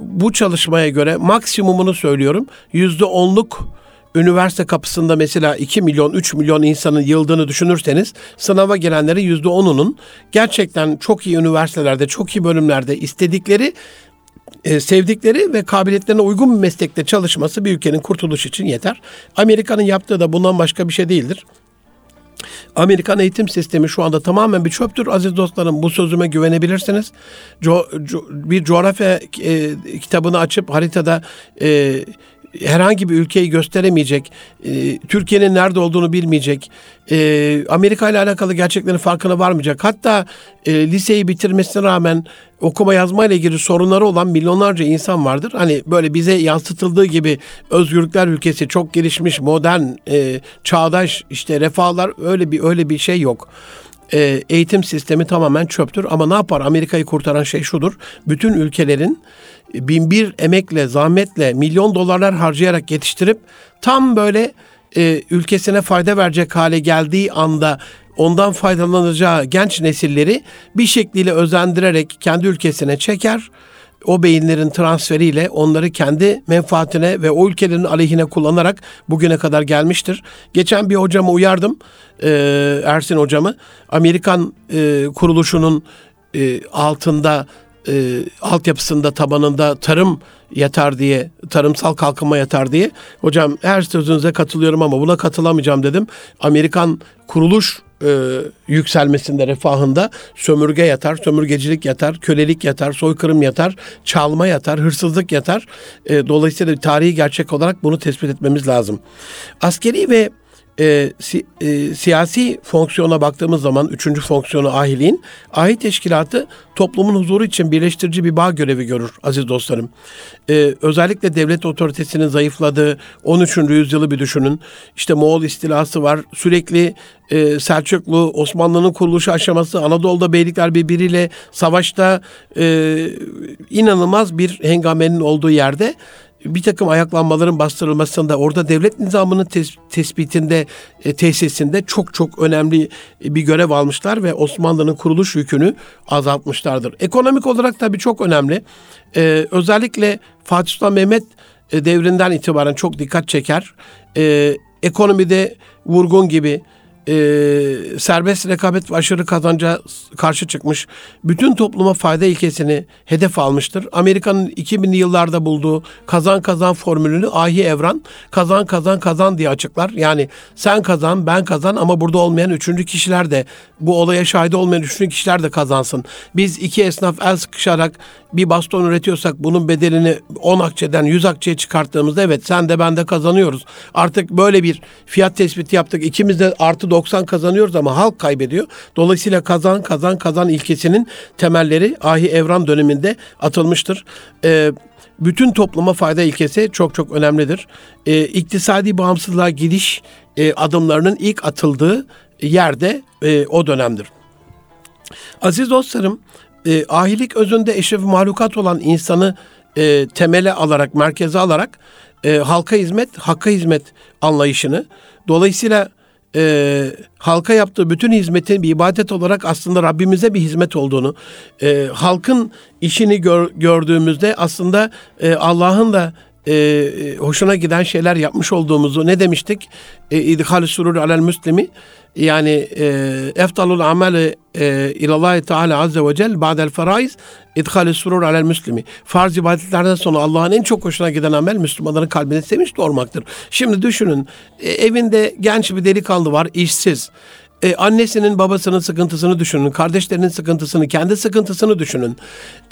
bu çalışmaya göre maksimumunu söylüyorum. Yüzde onluk üniversite kapısında mesela 2 milyon, 3 milyon insanın yıldığını düşünürseniz sınava gelenlerin yüzde onunun gerçekten çok iyi üniversitelerde, çok iyi bölümlerde istedikleri e, sevdikleri ve kabiliyetlerine uygun bir meslekte çalışması bir ülkenin kurtuluş için yeter. Amerika'nın yaptığı da bundan başka bir şey değildir. Amerikan eğitim sistemi şu anda tamamen bir çöptür aziz dostlarım. Bu sözüme güvenebilirsiniz. Co, co, bir coğrafya e, kitabını açıp haritada e, herhangi bir ülkeyi gösteremeyecek, e, Türkiye'nin nerede olduğunu bilmeyecek, e, Amerika ile alakalı gerçeklerin farkına varmayacak. Hatta e, liseyi bitirmesine rağmen okuma yazma ile ilgili sorunları olan milyonlarca insan vardır. Hani böyle bize yansıtıldığı gibi özgürlükler ülkesi çok gelişmiş, modern, e, çağdaş işte refahlar öyle bir öyle bir şey yok e, eğitim sistemi tamamen çöptür. Ama ne yapar? Amerika'yı kurtaran şey şudur. Bütün ülkelerin bin bir emekle, zahmetle, milyon dolarlar harcayarak yetiştirip tam böyle e, ülkesine fayda verecek hale geldiği anda ondan faydalanacağı genç nesilleri bir şekliyle özendirerek kendi ülkesine çeker. O beyinlerin transferiyle onları kendi menfaatine ve o ülkelerin aleyhine kullanarak bugüne kadar gelmiştir. Geçen bir hocamı uyardım, e, Ersin hocamı. Amerikan e, kuruluşunun e, altında e, altyapısında tabanında tarım yatar diye, tarımsal kalkınma yatar diye. Hocam her sözünüze katılıyorum ama buna katılamayacağım dedim. Amerikan kuruluş e, yükselmesinde, refahında sömürge yatar, sömürgecilik yatar, kölelik yatar, soykırım yatar, çalma yatar, hırsızlık yatar. E, dolayısıyla tarihi gerçek olarak bunu tespit etmemiz lazım. Askeri ve e, si, e, siyasi fonksiyona baktığımız zaman üçüncü fonksiyonu ahiliğin ahit teşkilatı toplumun huzuru için birleştirici bir bağ görevi görür aziz dostlarım. E, özellikle devlet otoritesinin zayıfladığı 13. yüzyılı bir düşünün. İşte Moğol istilası var. Sürekli e, Selçuklu, Osmanlı'nın kuruluşu aşaması, Anadolu'da beylikler birbiriyle savaşta e, inanılmaz bir hengamenin olduğu yerde bir takım ayaklanmaların bastırılmasında, orada devlet nizamının tes- tespitinde, e, tesisinde çok çok önemli bir görev almışlar ve Osmanlı'nın kuruluş yükünü azaltmışlardır. Ekonomik olarak tabii çok önemli. E, özellikle Fatih Sultan Mehmet e, devrinden itibaren çok dikkat çeker. E, ekonomide vurgun gibi, e, serbest rekabet ve aşırı kazanca karşı çıkmış. Bütün topluma fayda ilkesini hedef almıştır. Amerika'nın 2000'li yıllarda bulduğu kazan kazan formülünü Ahi Evran kazan kazan kazan diye açıklar. Yani sen kazan ben kazan ama burada olmayan üçüncü kişiler de bu olaya şahit olmayan üçüncü kişiler de kazansın. Biz iki esnaf el sıkışarak bir baston üretiyorsak bunun bedelini 10 akçeden 100 akçeye çıkarttığımızda evet sen de ben de kazanıyoruz. Artık böyle bir fiyat tespiti yaptık. İkimiz de artı 90 kazanıyoruz ama halk kaybediyor. Dolayısıyla kazan kazan kazan ilkesinin temelleri Ahi Evran döneminde atılmıştır. Ee, bütün topluma fayda ilkesi çok çok önemlidir. Ee, iktisadi bağımsızlığa gidiş e, adımlarının ilk atıldığı yerde e, o dönemdir. Aziz dostlarım, e, ahilik özünde eşref mahlukat olan insanı e, temele alarak, merkeze alarak e, halka hizmet, hakka hizmet anlayışını, dolayısıyla e, halka yaptığı bütün hizmetin bir ibadet olarak aslında Rabbimize bir hizmet olduğunu, e, halkın işini gör, gördüğümüzde aslında e, Allah'ın da e, hoşuna giden şeyler yapmış olduğumuzu ne demiştik? E, İdhal surur alel müslimi yani e, eftalul ameli e, ilallahi teala azze ve cel ba'del feraiz idhal surur alel müslimi. Farz ibadetlerden sonra Allah'ın en çok hoşuna giden amel Müslümanların kalbine sevinç doğurmaktır. Şimdi düşünün e, evinde genç bir delikanlı var işsiz. E, annesinin babasının sıkıntısını düşünün, kardeşlerinin sıkıntısını, kendi sıkıntısını düşünün.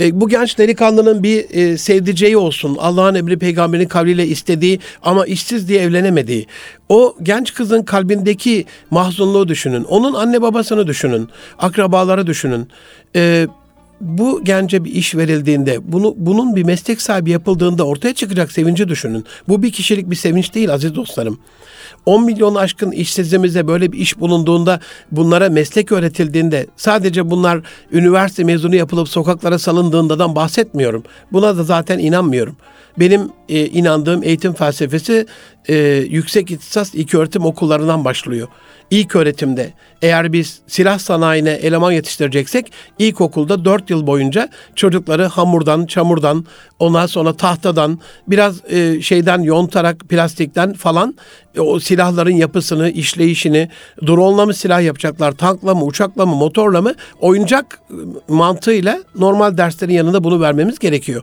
E, bu genç delikanlının bir e, sevdiceği olsun, Allah'ın emri peygamberin kavliyle istediği ama işsiz diye evlenemediği. O genç kızın kalbindeki mahzunluğu düşünün, onun anne babasını düşünün, akrabaları düşünün. E, bu gence bir iş verildiğinde, bunu bunun bir meslek sahibi yapıldığında ortaya çıkacak sevinci düşünün. Bu bir kişilik bir sevinç değil aziz dostlarım. 10 milyon aşkın işsizimizde böyle bir iş bulunduğunda, bunlara meslek öğretildiğinde, sadece bunlar üniversite mezunu yapılıp sokaklara salındığından bahsetmiyorum. Buna da zaten inanmıyorum. Benim e, inandığım eğitim felsefesi e, yüksek ihtisas ilk öğretim okullarından başlıyor. İlk öğretimde eğer biz silah sanayine eleman yetiştireceksek ilkokulda 4 yıl boyunca çocukları hamurdan, çamurdan, ondan sonra tahtadan, biraz e, şeyden yontarak, plastikten falan e, o silahların yapısını, işleyişini, drone'la mı silah yapacaklar, tankla mı, uçakla mı, motorla mı, oyuncak e, mantığıyla normal derslerin yanında bunu vermemiz gerekiyor.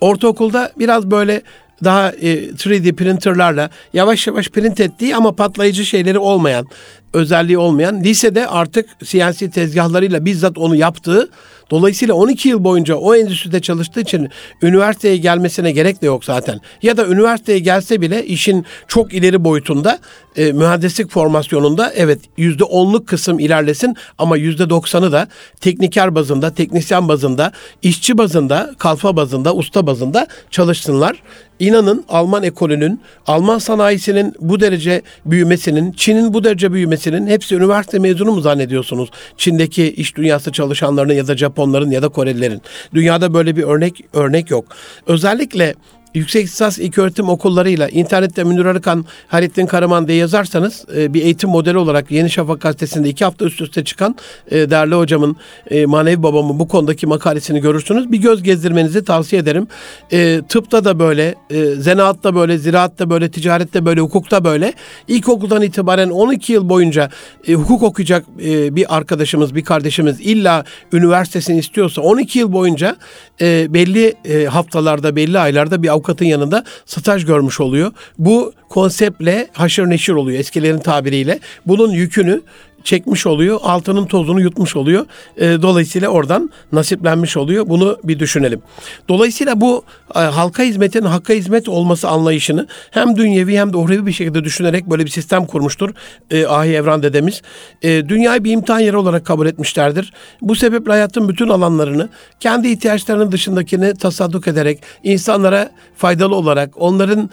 Ortaokulda biraz böyle daha e, 3D printerlarla yavaş yavaş print ettiği ama patlayıcı şeyleri olmayan, özelliği olmayan lisede artık siyasi tezgahlarıyla bizzat onu yaptığı Dolayısıyla 12 yıl boyunca o endüstride çalıştığı için üniversiteye gelmesine gerek de yok zaten. Ya da üniversiteye gelse bile işin çok ileri boyutunda e, mühendislik formasyonunda evet yüzde onluk kısım ilerlesin ama yüzde doksanı da tekniker bazında, teknisyen bazında, işçi bazında, kalfa bazında, usta bazında çalışsınlar. İnanın Alman ekolünün, Alman sanayisinin bu derece büyümesinin, Çin'in bu derece büyümesinin hepsi üniversite mezunu mu zannediyorsunuz? Çin'deki iş dünyası çalışanlarının ya da Japonların ya da Korelilerin. Dünyada böyle bir örnek örnek yok. Özellikle yüksek lisans ilk öğretim okullarıyla internette Münir Arıkan, Harettin Karaman diye yazarsanız e, bir eğitim modeli olarak Yeni Şafak gazetesinde iki hafta üst üste çıkan e, değerli hocamın, e, manevi babamın bu konudaki makalesini görürsünüz. Bir göz gezdirmenizi tavsiye ederim. E, tıpta da böyle, e, zanaatta böyle, ziraatta böyle, ticarette böyle, hukukta böyle. İlkokuldan itibaren 12 yıl boyunca e, hukuk okuyacak e, bir arkadaşımız, bir kardeşimiz illa üniversitesini istiyorsa 12 yıl boyunca e, belli e, haftalarda, belli aylarda bir avukatın yanında staj görmüş oluyor. Bu konseptle haşır neşir oluyor eskilerin tabiriyle. Bunun yükünü çekmiş oluyor. Altının tozunu yutmuş oluyor. E, dolayısıyla oradan nasiplenmiş oluyor. Bunu bir düşünelim. Dolayısıyla bu e, halka hizmetin hakka hizmet olması anlayışını hem dünyevi hem de uhrevi bir şekilde düşünerek böyle bir sistem kurmuştur. E, Ahi Evran dedemiz. E, dünyayı bir imtihan yeri olarak kabul etmişlerdir. Bu sebeple hayatın bütün alanlarını kendi ihtiyaçlarının dışındakini tasadduk ederek insanlara faydalı olarak onların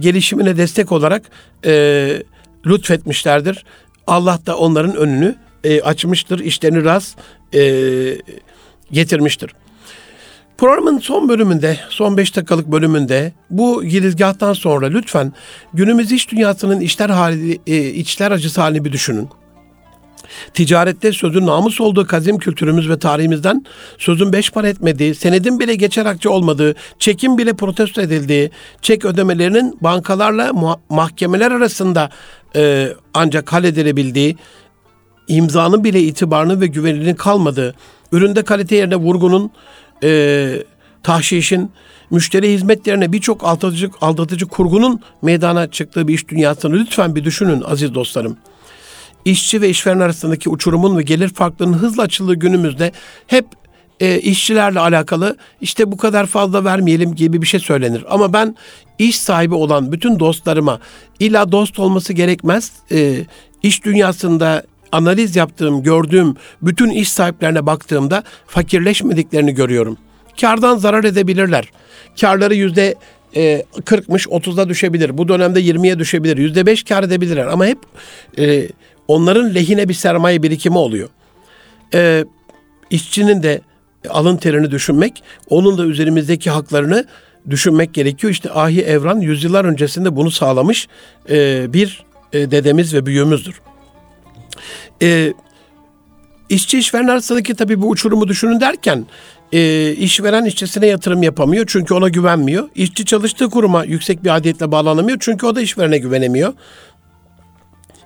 gelişimine destek olarak e, lütfetmişlerdir. Allah da onların önünü e, açmıştır, işlerini rast e, getirmiştir. Programın son bölümünde, son 5 dakikalık bölümünde bu girizgahtan sonra lütfen günümüz iş dünyasının işler hali, e, içler acısı halini bir düşünün. Ticarette sözün namus olduğu kazim kültürümüz ve tarihimizden sözün beş para etmediği, senedin bile geçer akçe olmadığı, çekim bile protesto edildiği, çek ödemelerinin bankalarla mahkemeler arasında e, ancak halledilebildiği, imzanın bile itibarının ve güvenilirliğinin kalmadığı, üründe kalite yerine vurgunun, e, tahşişin, müşteri hizmetlerine birçok aldatıcı, aldatıcı kurgunun meydana çıktığı bir iş dünyasını lütfen bir düşünün aziz dostlarım. İşçi ve işveren arasındaki uçurumun ve gelir farklılığının hızla açıldığı günümüzde hep e, işçilerle alakalı işte bu kadar fazla vermeyelim gibi bir şey söylenir. Ama ben iş sahibi olan bütün dostlarıma illa dost olması gerekmez. E, iş dünyasında analiz yaptığım, gördüğüm bütün iş sahiplerine baktığımda fakirleşmediklerini görüyorum. Kardan zarar edebilirler. Karları yüzde 40'mış e, 30'a düşebilir. Bu dönemde 20'ye düşebilir. Yüzde 5 kar edebilirler. Ama hep e, onların lehine bir sermaye birikimi oluyor. Ee, işçinin de alın terini düşünmek, onun da üzerimizdeki haklarını düşünmek gerekiyor. İşte Ahi Evran yüzyıllar öncesinde bunu sağlamış e, bir e, dedemiz ve büyüğümüzdür. E, işçi işveren arasındaki tabii bu uçurumu düşünün derken e, işveren işçisine yatırım yapamıyor çünkü ona güvenmiyor. İşçi çalıştığı kuruma yüksek bir adiyetle bağlanamıyor çünkü o da işverene güvenemiyor.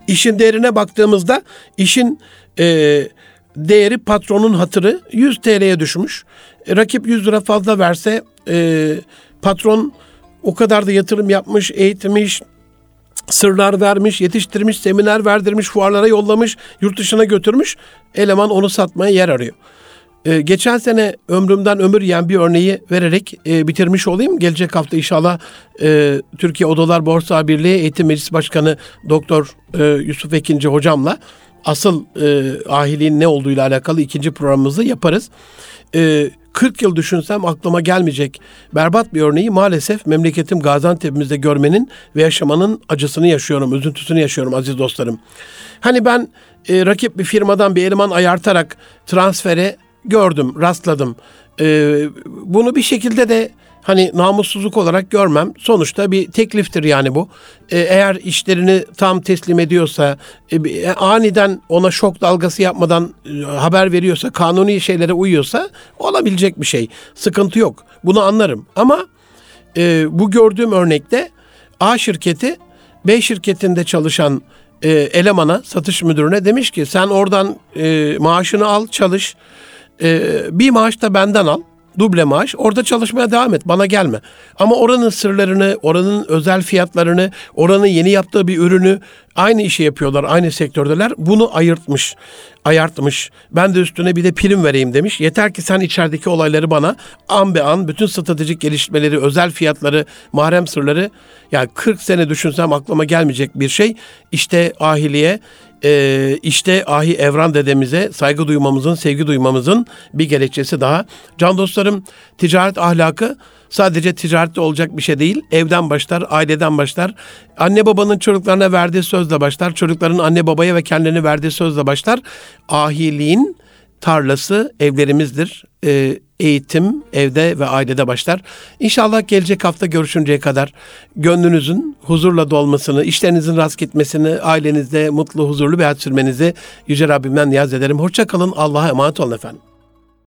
İşin değerine baktığımızda işin e, değeri patronun hatırı 100 TL'ye düşmüş. E, rakip 100 lira fazla verse e, patron o kadar da yatırım yapmış, eğitmiş, sırlar vermiş, yetiştirmiş, seminer verdirmiş, fuarlara yollamış, yurt dışına götürmüş. Eleman onu satmaya yer arıyor. Ee, geçen sene ömrümden ömür yiyen bir örneği vererek e, bitirmiş olayım. Gelecek hafta inşallah e, Türkiye Odalar Borsa Birliği Eğitim Meclisi Başkanı Doktor e, Yusuf Ekinci hocamla asıl e, ahiliğin ne olduğuyla alakalı ikinci programımızı yaparız. E, 40 yıl düşünsem aklıma gelmeyecek berbat bir örneği maalesef memleketim Gaziantep'imizde görmenin ve yaşamanın acısını yaşıyorum, üzüntüsünü yaşıyorum aziz dostlarım. Hani ben e, rakip bir firmadan bir eleman ayartarak transfere gördüm, rastladım. Ee, bunu bir şekilde de hani namussuzluk olarak görmem. Sonuçta bir tekliftir yani bu. Ee, eğer işlerini tam teslim ediyorsa, e, e, aniden ona şok dalgası yapmadan e, haber veriyorsa, kanuni şeylere uyuyorsa olabilecek bir şey. Sıkıntı yok. Bunu anlarım. Ama e, bu gördüğüm örnekte A şirketi B şirketinde çalışan e, elemana, satış müdürüne demiş ki sen oradan e, maaşını al, çalış e, bir maaş da benden al. Duble maaş. Orada çalışmaya devam et. Bana gelme. Ama oranın sırlarını, oranın özel fiyatlarını, oranın yeni yaptığı bir ürünü aynı işi yapıyorlar. Aynı sektördeler. Bunu ayırtmış. Ayartmış. Ben de üstüne bir de prim vereyim demiş. Yeter ki sen içerideki olayları bana an be an bütün stratejik gelişmeleri, özel fiyatları, mahrem sırları yani 40 sene düşünsem aklıma gelmeyecek bir şey. İşte ahiliye e, işte Ahi Evran dedemize saygı duymamızın, sevgi duymamızın bir gerekçesi daha. Can dostlarım, ticaret ahlakı sadece ticarette olacak bir şey değil. Evden başlar, aileden başlar. Anne babanın çocuklarına verdiği sözle başlar. Çocukların anne babaya ve kendilerine verdiği sözle başlar. Ahiliğin tarlası evlerimizdir. E, eğitim evde ve ailede başlar. İnşallah gelecek hafta görüşünceye kadar gönlünüzün huzurla dolmasını, işlerinizin rast gitmesini, ailenizde mutlu, huzurlu bir hayat sürmenizi Yüce Rabbimden niyaz ederim. Hoşça kalın. Allah'a emanet olun efendim.